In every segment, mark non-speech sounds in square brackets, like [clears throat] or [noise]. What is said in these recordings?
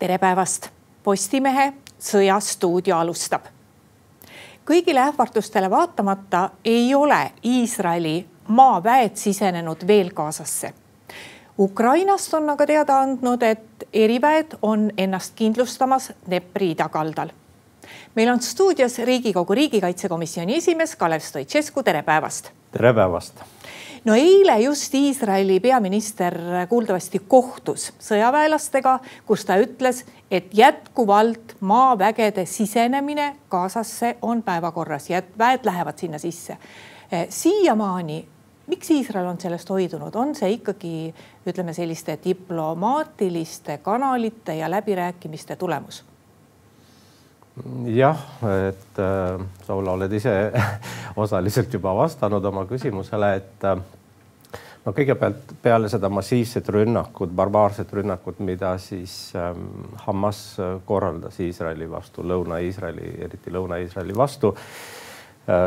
tere päevast, Postimehe Sõjastuudio alustab. kõigile ähvardustele vaatamata ei ole Iisraeli maaväed sisenenud veel Gazasse. Ukrainast on aga teada andnud, et eriväed on ennast kindlustamas Dnepri idakaldal. meil on stuudios Riigikogu riigikaitsekomisjoni esimees Kalev Stoicescu, tere päevast. tere päevast no eile just Iisraeli peaminister kuuldavasti kohtus sõjaväelastega, kus ta ütles, et jätkuvalt maavägede sisenemine Gazasse on päevakorras ja et väed lähevad sinna sisse. Eh, siiamaani, miks Iisrael on sellest hoidunud, on see ikkagi ütleme selliste diplomaatiliste kanalite ja läbirääkimiste tulemus? Jah, et äh, Saula, oled ise [laughs] osaliselt juba vastanud oma küsimusele, et äh, no kõigepealt peale seda massiivset rünnakut, barbaarset rünnakut, mida siis ähm, Hamas korraldas Iisraeli vastu, Lõuna-Iisraeli, eriti Lõuna-Iisraeli vastu äh,,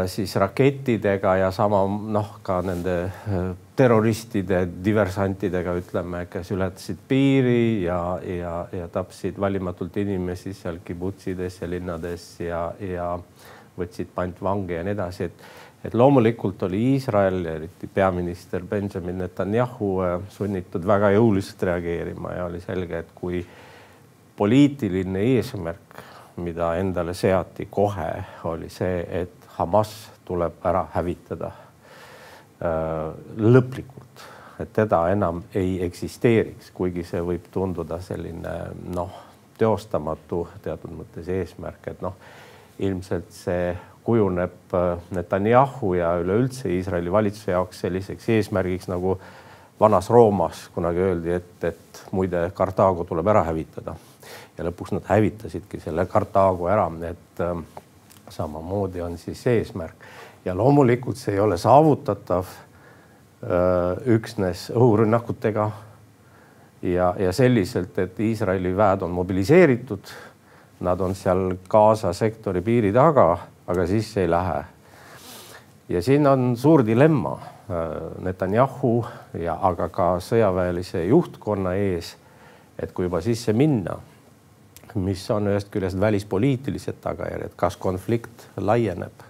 siis rakettidega ja sama noh, ka nende äh, terroristide, diversantidega, ütleme, kes ületasid piiri ja, ja, ja tapsid valimatult inimesi seal kibutsides ja linnades ja, ja võtsid pantvange ja nii edasi, et et loomulikult oli Iisrael, eriti peaminister Benjamin Netanyahu äh, sunnitud väga jõuliselt reageerima ja oli selge, et kui poliitiline eesmärk, mida endale seati kohe, oli see, et Hamas tuleb ära hävitada Äh, lõplikult, et teda enam ei eksisteeriks, kuigi see võib tunduda selline noh, teostamatu teatud mõttes eesmärk, et noh, ilmselt see kujuneb äh, Netanyahu ja üleüldse Iisraeli valitsuse jaoks selliseks eesmärgiks nagu vanas Roomas. Kunagi öeldi, et, et muide Kartaago tuleb ära hävitada. Ja lõpuks nad hävitasidki selle Kartaago ära, et äh, samamoodi on siis eesmärk ja loomulikult see ei ole saavutatav äh, üksnes õhurünnakutega ja, ja selliselt, et Iisraeli väed on mobiliseeritud. Nad on seal Gaza sektori piiri taga, aga sisse ei lähe. ja siin on suur dilemma äh, Netanyahu ja, aga ka sõjaväelise juhtkonna ees. et kui juba sisse minna, mis on ühest küljest välispoliitilised tagajärjed, kas konflikt laieneb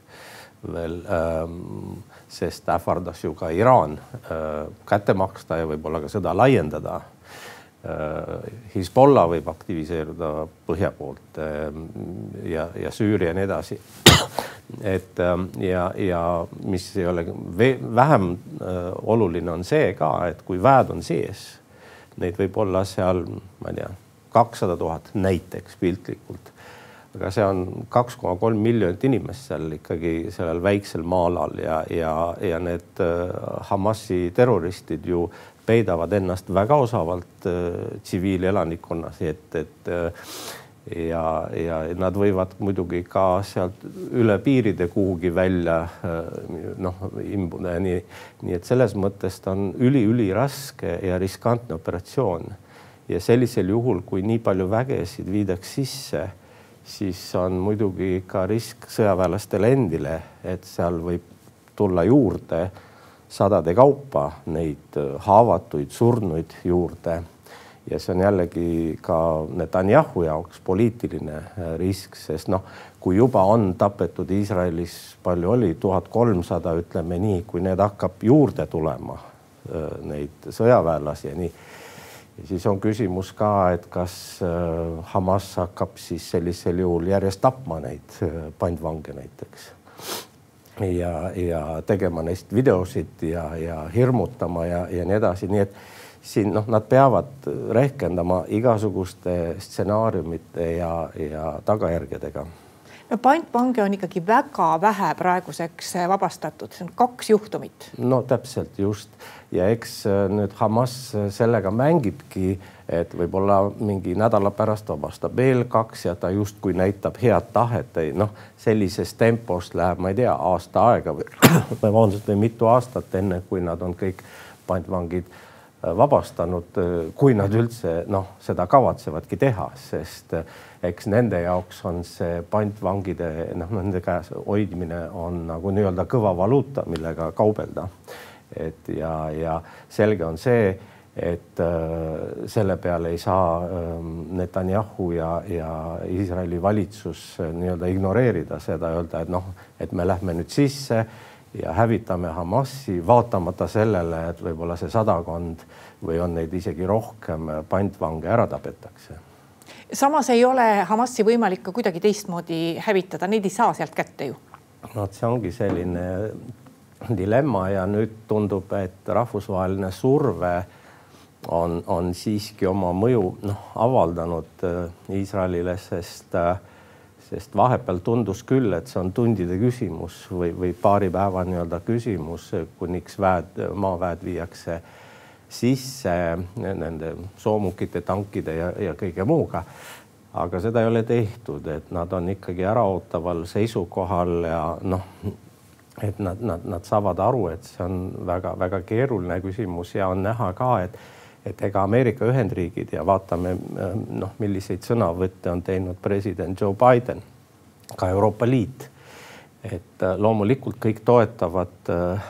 veel ähm,, sest ähvardas ju ka Iraan äh, kätte maksta ja võib-olla ka sõda laiendada äh,. Hezbollah võib aktiviseeruda põhja poolt äh, ja, ja Süüria ja nii edasi. et ähm, ja, ja mis ei ole vähem äh, oluline, on see ka, et kui väed on sees, neid võib olla seal, ma ei tea, kakssada tuhat näiteks piltlikult aga see on kaks koma kolm miljonit inimest seal ikkagi sellel väiksel maa-alal ja, ja, ja need äh, Hamasi terroristid ju peidavad ennast väga osavalt äh, tsiviilelanikkonnas, et, et äh, ja, ja nad võivad muidugi ka sealt üle piiride kuhugi välja noh imbuda ja nii, nii et selles mõttes ta on üliüliraske ja riskantne operatsioon. Ja sellisel juhul, kui nii palju vägesid viidaks sisse siis on muidugi ka risk sõjaväelastele endile, et seal võib tulla juurde sadade kaupa neid äh, haavatuid, surnuid juurde. ja see on jällegi ka Netanyahu jaoks poliitiline äh, risk, sest noh, kui juba on tapetud Iisraelis, palju oli, tuhat kolmsada, ütleme nii, kui need hakkab juurde tulema, äh, neid sõjaväelasi ja nii ja siis on küsimus ka, et kas äh, Hamas hakkab siis sellisel juhul järjest tapma neid äh, pantvange näiteks. Ja, ja tegema neist videosid ja, ja hirmutama ja, ja nii edasi, nii et siin noh, nad peavad rehkendama igasuguste stsenaariumite ja, ja tagajärgedega no pantvange on ikkagi väga vähe praeguseks vabastatud, see on kaks juhtumit. no täpselt just ja eks äh, nüüd Hamas äh, sellega mängibki, et võib-olla mingi nädala pärast vabastab veel kaks ja ta justkui näitab head tahet, ei noh, sellises tempos läheb, ma ei tea, aasta aega või, [clears throat] vabandust, või mitu aastat, enne kui nad on kõik pantvangid vabastanud, kui nad üldse noh, seda kavatsevadki teha, sest eks nende jaoks on see pantvangide noh, nende käes hoidmine on nagu nii-öelda kõva valuuta, millega kaubelda. Et ja, ja selge on see, et selle peale ei saa Netanyahu ja, ja Iisraeli valitsus nii-öelda ignoreerida seda, öelda, et noh, et me lähme nüüd sisse ja hävitame Hamasi, vaatamata sellele, et võib-olla see sadakond või on neid isegi rohkem pantvange ära tapetakse. samas ei ole Hamasi võimalik ka kuidagi teistmoodi hävitada, neid ei saa sealt kätte ju. no see ongi selline dilemma ja nüüd tundub, et rahvusvaheline surve on, on siiski oma mõju noh, avaldanud äh, Iisraelile, sest äh, sest vahepeal tundus küll, et see on tundide küsimus või, või paari päeva nii-öelda küsimus, kuniks väed, maaväed viiakse sisse nende soomukite, tankide ja, ja kõige muuga. aga seda ei ole tehtud, et nad on ikkagi äraootaval seisukohal ja noh, et nad, nad, nad saavad aru, et see on väga-väga keeruline küsimus ja on näha ka, et et ega Ameerika Ühendriigid ja vaatame noh, milliseid sõnavõtte on teinud president Joe Biden, ka Euroopa Liit. et äh, loomulikult kõik toetavad äh,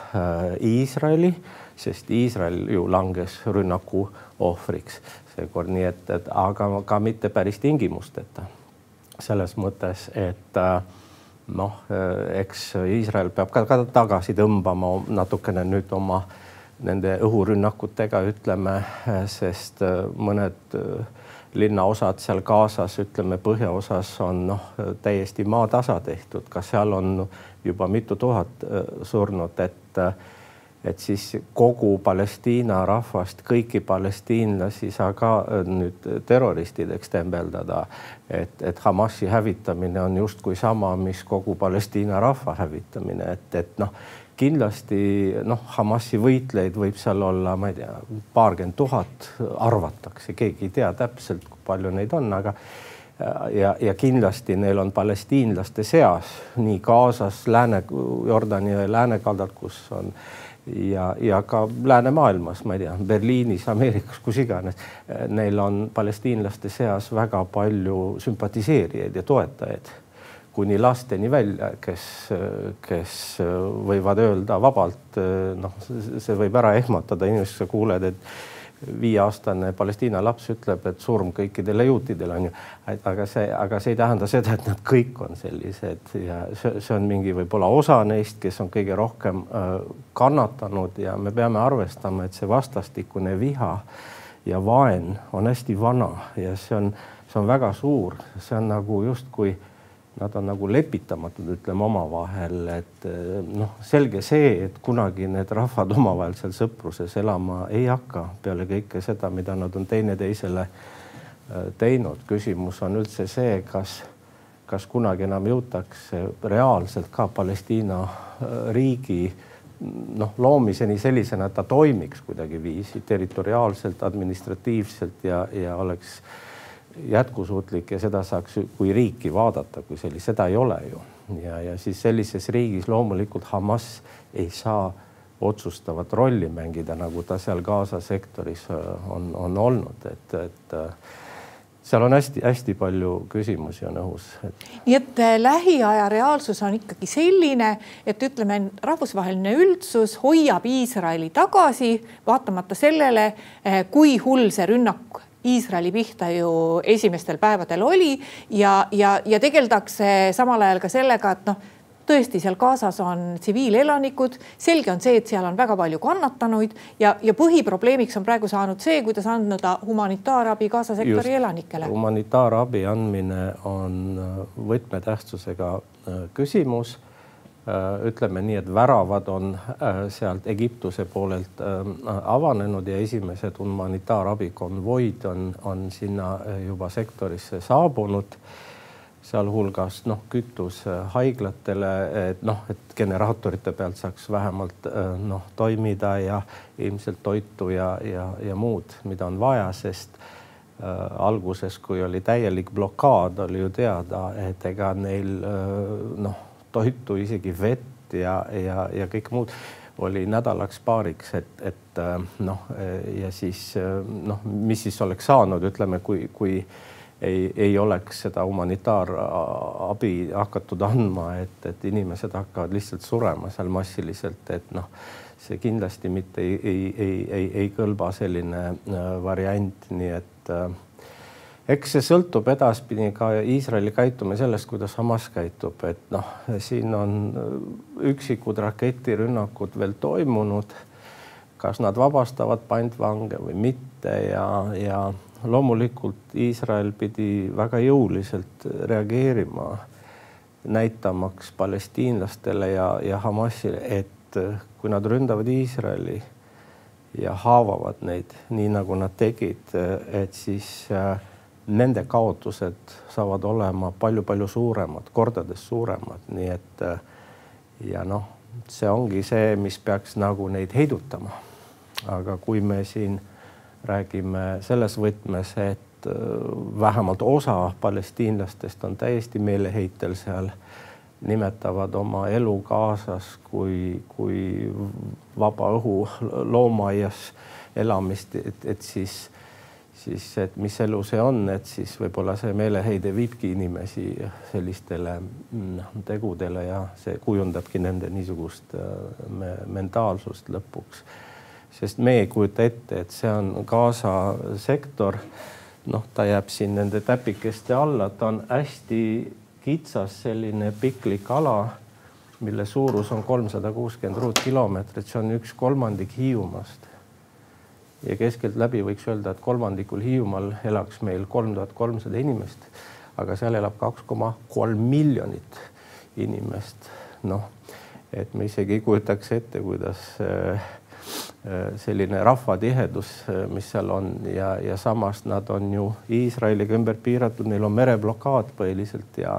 Iisraeli, sest Iisrael ju langes rünnaku ohvriks seekord, nii et, et aga ka mitte päris tingimusteta. selles mõttes, et äh, noh, eks Iisrael peab ka, ka tagasi tõmbama natukene nüüd oma äh, nende õhurünnakutega, ütleme, sest äh, mõned äh, linnaosad seal Gazas, ütleme põhjaosas on noh, täiesti maatasa tehtud, ka seal on juba mitu tuhat äh, surnut, et et siis kogu Palestiina rahvast, kõiki palestiinlasi saa ka nüüd terroristideks tembeldada. et, et Hamasi hävitamine on justkui sama, mis kogu Palestiina rahva hävitamine, et, et noh kindlasti noh, Hamasi võitlejaid võib seal olla, ma ei tea, paarkümmend tuhat arvatakse, keegi ei tea täpselt, kui palju neid on, aga ja, ja kindlasti neil on palestiinlaste seas nii Gazas, Lääne, Jordani läänekaldal, kus on ja, ja ka läänemaailmas, ma ei tea, Berliinis, Ameerikas, kus iganes. Neil on palestiinlaste seas väga palju sümpatiseerijaid ja toetajaid kuni lasteni välja, kes, kes võivad öelda vabalt, noh, see võib ära ehmatada inimest, sa kuuled, et viieaastane Palestiina laps ütleb, et surm kõikidele juutidele on ju, aga see, aga see ei tähenda seda, et nad kõik on sellised ja see, see on mingi võib-olla osa neist, kes on kõige rohkem äh, kannatanud ja me peame arvestama, et see vastastikune viha ja vaen on hästi vana ja see on, see on väga suur, see on nagu justkui nad on nagu lepitamatud, ütleme omavahel, et eh, noh, selge see, et kunagi need rahvad [laughs] omavahel seal sõpruses elama ei hakka peale kõike seda, mida nad on teineteisele eh, teinud. küsimus on üldse see, kas, kas kunagi enam jõutakse reaalselt ka Palestiina eh, riigi noh, loomiseni sellisena, et ta toimiks kuidagiviisi territoriaalselt, administratiivselt ja, ja oleks äh, jätkusuutlik ja seda saaks kui riiki vaadata, kui sellist, seda ei ole ju. ja, ja siis sellises riigis loomulikult Hamas ei saa otsustavat rolli mängida, nagu ta seal Gaza sektoris äh, on, on olnud, et, et äh, seal on hästi-hästi palju küsimusi on õhus et.... nii et äh, lähiaja reaalsus on ikkagi selline, et ütleme, rahvusvaheline üldsus hoiab Iisraeli tagasi, vaatamata sellele, kui hull see rünnak Iisraeli pihta ju esimestel päevadel oli ja, ja, ja tegeldakse samal ajal ka sellega, et noh, tõesti seal Gazas on tsiviilelanikud, selge on see, et seal on väga palju kannatanuid ja, ja põhiprobleemiks on praegu saanud see, kuidas anda humanitaarabi Gaza sektori Just, elanikele. humanitaarabi andmine on võtmetähtsusega äh, küsimus Äh, ütleme nii, et väravad on äh, sealt Egiptuse poolelt äh, avanenud ja esimesed humanitaarabikonvoid on, on sinna juba sektorisse saabunud. sealhulgas noh, kütus haiglatele, et noh, et generaatorite pealt saaks vähemalt noh, toimida ja ilmselt toitu ja, ja, ja muud, mida on vaja, sest äh, alguses, kui oli täielik blokaad, oli ju teada, et ega neil äh, noh toitu, isegi vett ja, ja, ja kõik muud oli nädalaks-paariks, et, et äh, noh, ja siis äh, noh, mis siis oleks saanud, ütleme, kui, kui ei, ei oleks seda humanitaarabi hakatud andma, et, et inimesed hakkavad lihtsalt surema seal massiliselt, et noh, see kindlasti mitte ei, ei, ei, ei, ei kõlba selline variant, nii et äh, eks see sõltub edaspidi ka Iisraeli käitumine sellest, kuidas Hamas käitub, et noh, siin on üksikud raketirünnakud veel toimunud. kas nad vabastavad pantvange või mitte ja, ja loomulikult Iisrael pidi väga jõuliselt reageerima, näitamaks palestiinlastele ja, ja Hamasile, et kui nad ründavad Iisraeli ja haavavad neid nii nagu nad tegid, et siis äh, nende kaotused saavad olema palju-palju suuremad, kordades suuremad, nii et äh, ja noh, see ongi see, mis peaks nagu neid heidutama. aga kui me siin räägime selles võtmes, et äh, vähemalt osa palestiinlastest on täiesti meeleheitel seal, nimetavad oma elu Gazas kui, kui vaba õhu loomaaias elamist, et, et siis siis et mis elu see on, et siis võib-olla see meeleheide viibki inimesi sellistele noh, tegudele ja see kujundabki nende niisugust äh, me mentaalsust lõpuks. sest me ei kujuta ette, et see on Gaza sektor. noh, ta jääb siin nende täpikeste alla, ta on hästi kitsas selline piklik ala, mille suurus on kolmsada kuuskümmend ruutkilomeetrit, see on üks kolmandik Hiiumaast ja keskeltläbi võiks öelda, et kolmandikul Hiiumaal elaks meil kolm tuhat kolmsada inimest, aga seal elab kaks koma kolm miljonit inimest. noh, et me isegi ei kujutaks ette, kuidas äh, äh, selline rahvatihedus, äh, mis seal on ja, ja samas nad on ju Iisraeliga ümber piiratud, neil on mereblokaad põhiliselt ja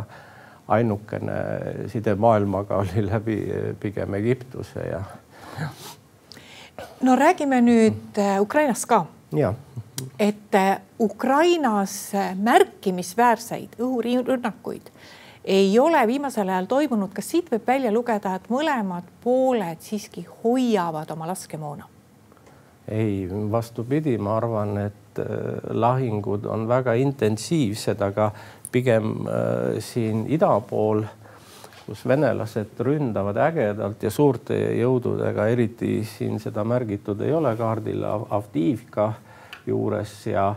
ainukene side maailmaga oli läbi pigem Egiptuse ja, ja no räägime nüüd äh, Ukrainast ka. et äh, Ukrainas äh, märkimisväärseid õhurünnakuid ei ole viimasel ajal toimunud. kas siit võib välja lugeda, et mõlemad pooled siiski hoiavad oma laskemoona? ei, vastupidi, ma arvan, et lahingud on väga intensiivsed, aga pigem äh, siin ida pool äh, kus venelased ründavad ägedalt ja suurte jõududega, eriti siin seda märgitud ei ole kaardil Avdiivka juures ja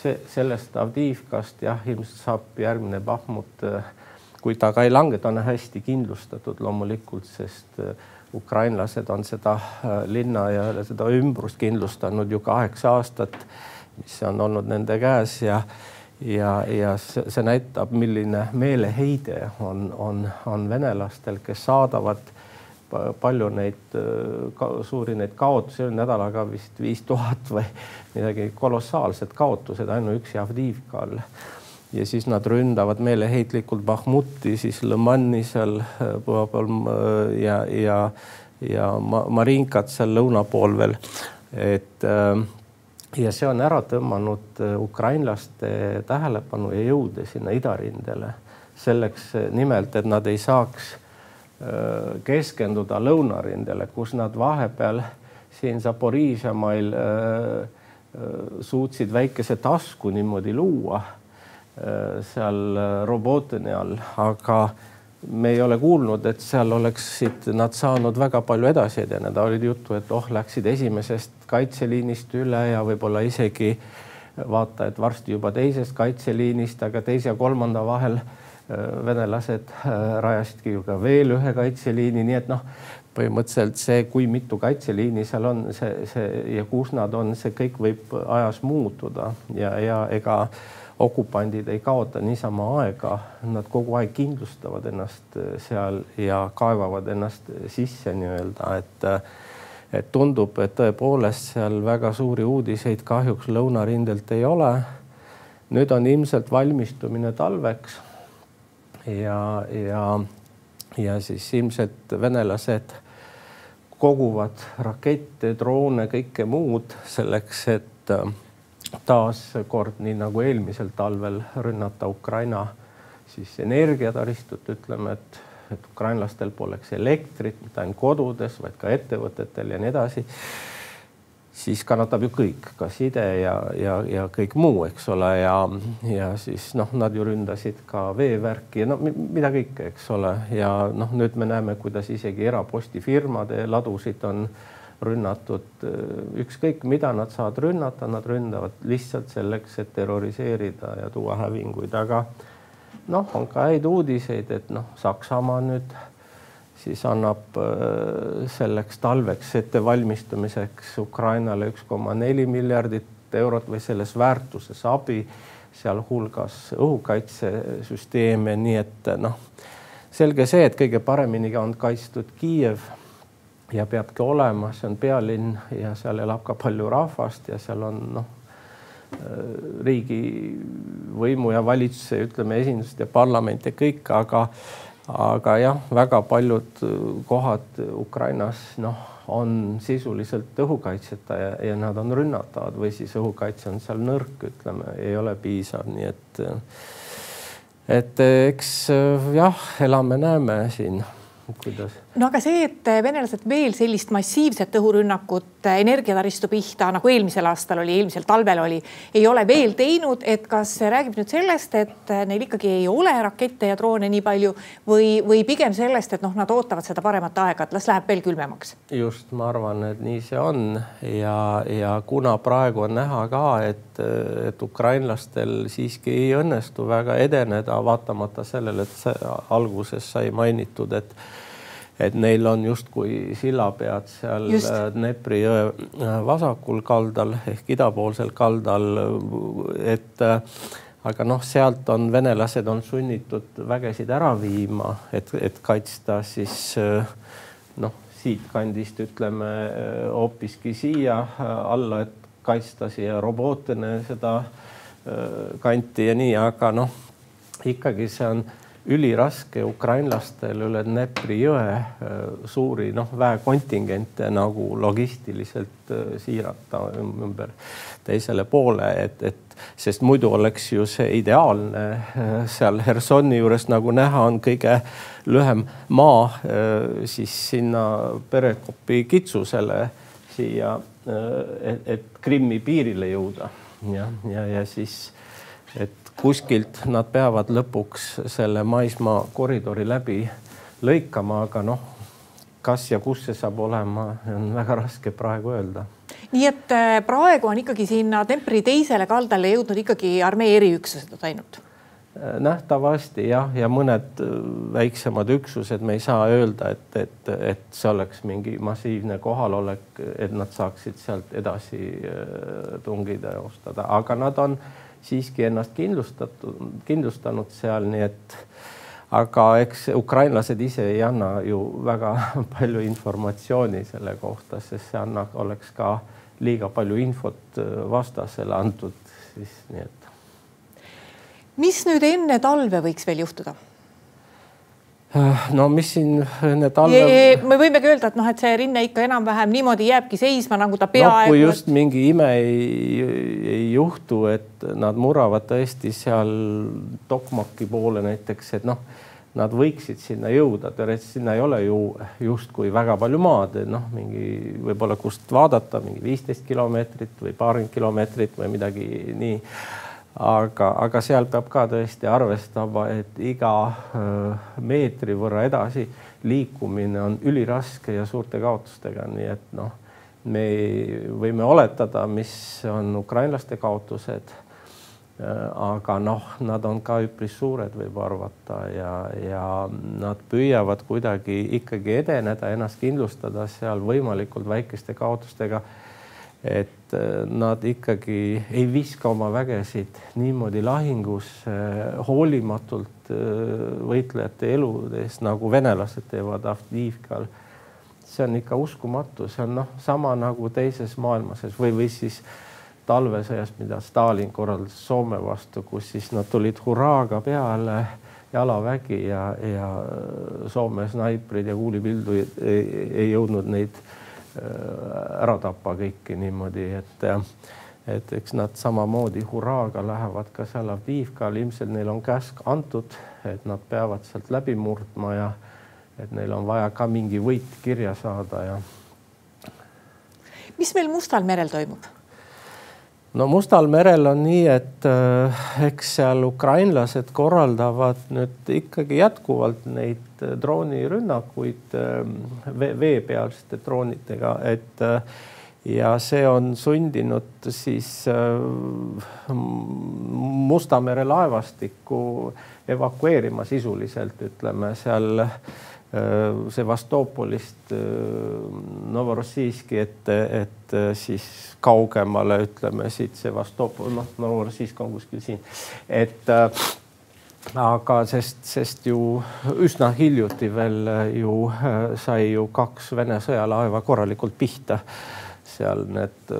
see sellest Avdiivkast jah, ilmselt saab järgmine Bahmut. kui ta ka ei lange, ta on hästi kindlustatud loomulikult, sest äh, ukrainlased on seda äh, linna ja seda ümbrust kindlustanud ju kaheksa aastat, mis on olnud nende käes ja ja, ja see, näitab, milline meeleheide on, on, on venelastel, kes saadavad palju neid ka, suuri neid kaotusi, nädalaga vist viis tuhat või midagi kolossaalsed kaotused ainuüksi Avdiivkal. ja siis nad ründavad meeleheitlikult Bahmuti, siis Lõmanni seal põua peal ja, ja, ja Marinkat seal lõuna pool veel. et äh, ja see on ära tõmmanud äh, ukrainlaste tähelepanu ja jõude sinna idarindele selleks äh, nimelt, et nad ei saaks äh, keskenduda lõunarindele, kus nad vahepeal siin Zaporižamail suutsid väikese tasku niimoodi luua seal Robotini all, aga me ei ole kuulnud, et seal oleksid nad saanud väga palju edasi edeneda, olid juttu, et oh, läksid esimesest kaitseliinist üle ja võib-olla isegi vaata, et varsti juba teisest kaitseliinist, aga teise ja kolmanda vahel äh, venelased äh, rajasidki ju ka veel ühe kaitseliini, nii et noh, põhimõtteliselt see, kui mitu kaitseliini seal on, see, see ja kus nad on, see kõik võib ajas muutuda. Ja, ja ega okupandid ei kaota niisama aega, nad kogu aeg kindlustavad ennast äh, seal ja kaevavad ennast sisse nii-öelda, et äh, et tundub, et tõepoolest seal väga suuri uudiseid kahjuks lõunarindelt ei ole. nüüd on ilmselt valmistumine talveks ja, ja, ja siis ilmselt venelased koguvad rakette, droone, kõike muud selleks, et äh, taaskord, nii nagu eelmisel talvel, rünnata Ukraina siis energiataristut, ütleme, et, et ukrainlastel poleks elektrit mitte ainult kodudes, vaid ka ettevõtetel ja nii edasi. siis kannatab ju kõik, ka side ja, ja, ja kõik muu, eks ole, ja, ja siis noh, nad ju ründasid ka veevärki ja no mida kõike, eks ole, ja noh, nüüd me näeme, kuidas isegi erapostifirmade ladusid on rünnatud, ükskõik mida nad saavad rünnata, nad ründavad lihtsalt selleks, et terroriseerida ja tuua hävinguid, aga noh, on ka häid uudiseid, et noh, Saksamaa nüüd siis annab selleks talveks ettevalmistumiseks Ukrainale üks koma neli miljardit eurot või selles väärtuses abi, sealhulgas õhukaitsesüsteeme, nii et noh, selge see, et kõige paremini on kaitstud Kiiev ja peabki olema, see on pealinn ja seal elab ka palju rahvast ja seal on noh, riigivõimu ja valitsuse, ütleme esindust ja parlament ja kõik, aga aga jah, väga paljud kohad Ukrainas noh on sisuliselt õhukaitseta ja, ja nad on rünnatavad või siis õhukaitse on seal nõrk, ütleme, ei ole piisav, nii et et eks jah, elame-näeme siin kuidas? No aga see, et venelased veel sellist massiivset õhurünnakut energiataristu pihta, nagu eelmisel aastal oli, eelmisel talvel oli, ei ole veel teinud, et kas see räägib nüüd sellest, et neil ikkagi ei ole rakette ja droone nii palju või, või pigem sellest, et noh, nad ootavad seda paremat aega, et las läheb veel külmemaks? just, ma arvan, et nii see on ja, ja kuna praegu on näha ka, et, et ukrainlastel siiski ei õnnestu väga edeneda, vaatamata sellele, et alguses sai mainitud, et et neil on justkui sillapead seal Just. Äh, Dnepri jõe äh, vasakul kaldal ehk idapoolsel kaldal. et äh, aga noh, sealt on venelased on sunnitud vägesid ära viima, et, et kaitsta siis noh, siitkandist ütleme hoopiski siia alla, et kaitsta siia Robotene seda kanti ja nii, aga noh, ikkagi see on üliraske ukrainlastel üle Dnepri jõe äh, suuri noh, väekontingente nagu logistiliselt äh, siirata ümber teisele poole, et, et sest muidu oleks ju see ideaalne äh, seal Hersoni juures, nagu näha, on kõige lühem maa siis sinna Perekopi kitsusele siia, et, et Krimmi piirile jõuda. Ja, ja, ja siis, kuskilt nad peavad lõpuks selle maismaa koridori läbi lõikama, aga noh, kas ja kus see saab olema, on väga raske praegu öelda. nii et äh, praegu on ikkagi sinna Tempri teisele kaldale jõudnud ikkagi armee eriüksused ainult? Äh, nähtavasti jah, ja mõned äh, väiksemad üksused, me ei saa öelda, et, et, et see oleks mingi massiivne kohalolek, et nad saaksid sealt edasi tungida ja ostada, aga nad on siiski ennast kindlustatud, kindlustanud seal, nii et aga eks ukrainlased ise ei anna ju väga [laughs] palju informatsiooni selle kohta, sest see anna, oleks ka liiga palju infot äh, vastasele antud siis nii et. mis nüüd enne talve võiks veel juhtuda? Äh, no mis siin enne talve. me võimegi öelda, et noh, et see rinne ikka enam-vähem niimoodi jääbki seisma, nagu ta peaaegu no,. kui just mingi ime ei, ei juhtu, et nad murravad tõesti seal Tokmaki poole näiteks, et noh, nad võiksid sinna jõuda, teoreetiliselt sinna ei ole ju justkui väga palju maad, noh, mingi võib-olla kust vaadata mingi viisteist kilomeetrit või paarkümmend kilomeetrit või midagi nii aga, aga seal peab ka tõesti arvestama, et iga meetri võrra edasi liikumine on üliraske ja suurte kaotustega, nii et noh, me võime oletada, mis on ukrainlaste kaotused. aga noh, nad on ka üpris suured, võib arvata ja, ja nad püüavad kuidagi ikkagi edeneda, ennast kindlustada seal võimalikult väikeste kaotustega et äh, nad ikkagi ei viska oma vägesid niimoodi lahingusse hoolimatult äh, võitlejate eludest, nagu venelased teevad Avdiivkal. see on ikka uskumatu, see on noh, sama nagu teises maailmasõjas või, või siis talvesõjas, mida Stalin korraldas Soome vastu, kus siis nad tulid hurraaga peale jalavägi ja, ja Soome snaiprid ja kuulipildu ei, ei, jõudnud neid Äh, ära tappa kõiki niimoodi, et et eks nad samamoodi hurraaga lähevad ka seal Avdiivkal, ilmselt neil on käsk antud, et nad peavad sealt läbi murdma ja et neil on vaja ka mingi võit kirja saada ja. mis meil Mustal merel toimub? No Mustal merel on nii, et äh, eks seal ukrainlased korraldavad nüüd ikkagi jätkuvalt neid äh, droonirünnakuid äh, veepealsete droonidega, et ja see on sundinud siis Musta mere laevastikku evakueerima sisuliselt, ütleme seal Sevastopolist Novorossijski, et, et siis kaugemale ütleme siit Sevastopol, noh, Novorossijsk on kuskil siin, et aga sest, sest ju üsna hiljuti veel ju sai ju kaks Vene sõjalaeva korralikult pihta seal need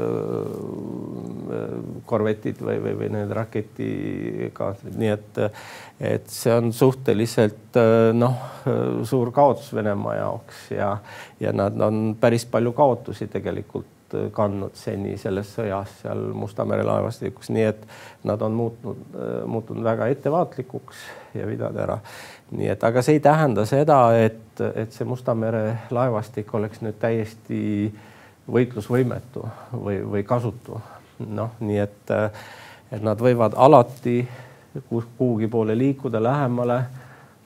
korvetid või, või, või need raketikaatrid, nii et, et see on suhteliselt noh, suur kaotus Venemaa jaoks ja, ja nad on päris palju kaotusi tegelikult kandnud seni selles sõjas seal Musta mere laevastikus, nii et nad on muutnud, muutunud väga ettevaatlikuks ja pidada ära. nii et, aga see ei tähenda seda, et, et see Musta mere laevastik oleks nüüd täiesti äh, võitlusvõimetu või, või kasutu. noh, nii et, et nad võivad alati kuhugi poole liikuda lähemale,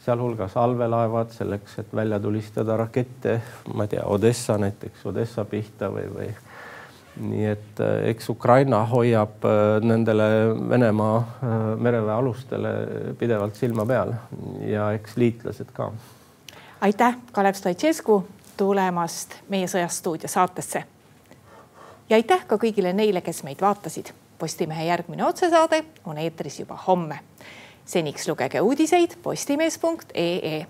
sealhulgas allveelaevad selleks, et välja tulistada rakette, ma ei tea, Odessa näiteks, Odessa pihta või, või nii et eks Ukraina hoiab äh, nendele Venemaa mereväe alustele pidevalt silma peal ja eks liitlased ka. aitäh, Kalev Stoicescu tulemast meie Sõjastuudio saatesse ja aitäh ka kõigile neile, kes meid vaatasid. Postimehe järgmine otsesaade on eetris juba homme. seniks lugege uudiseid postimees.ee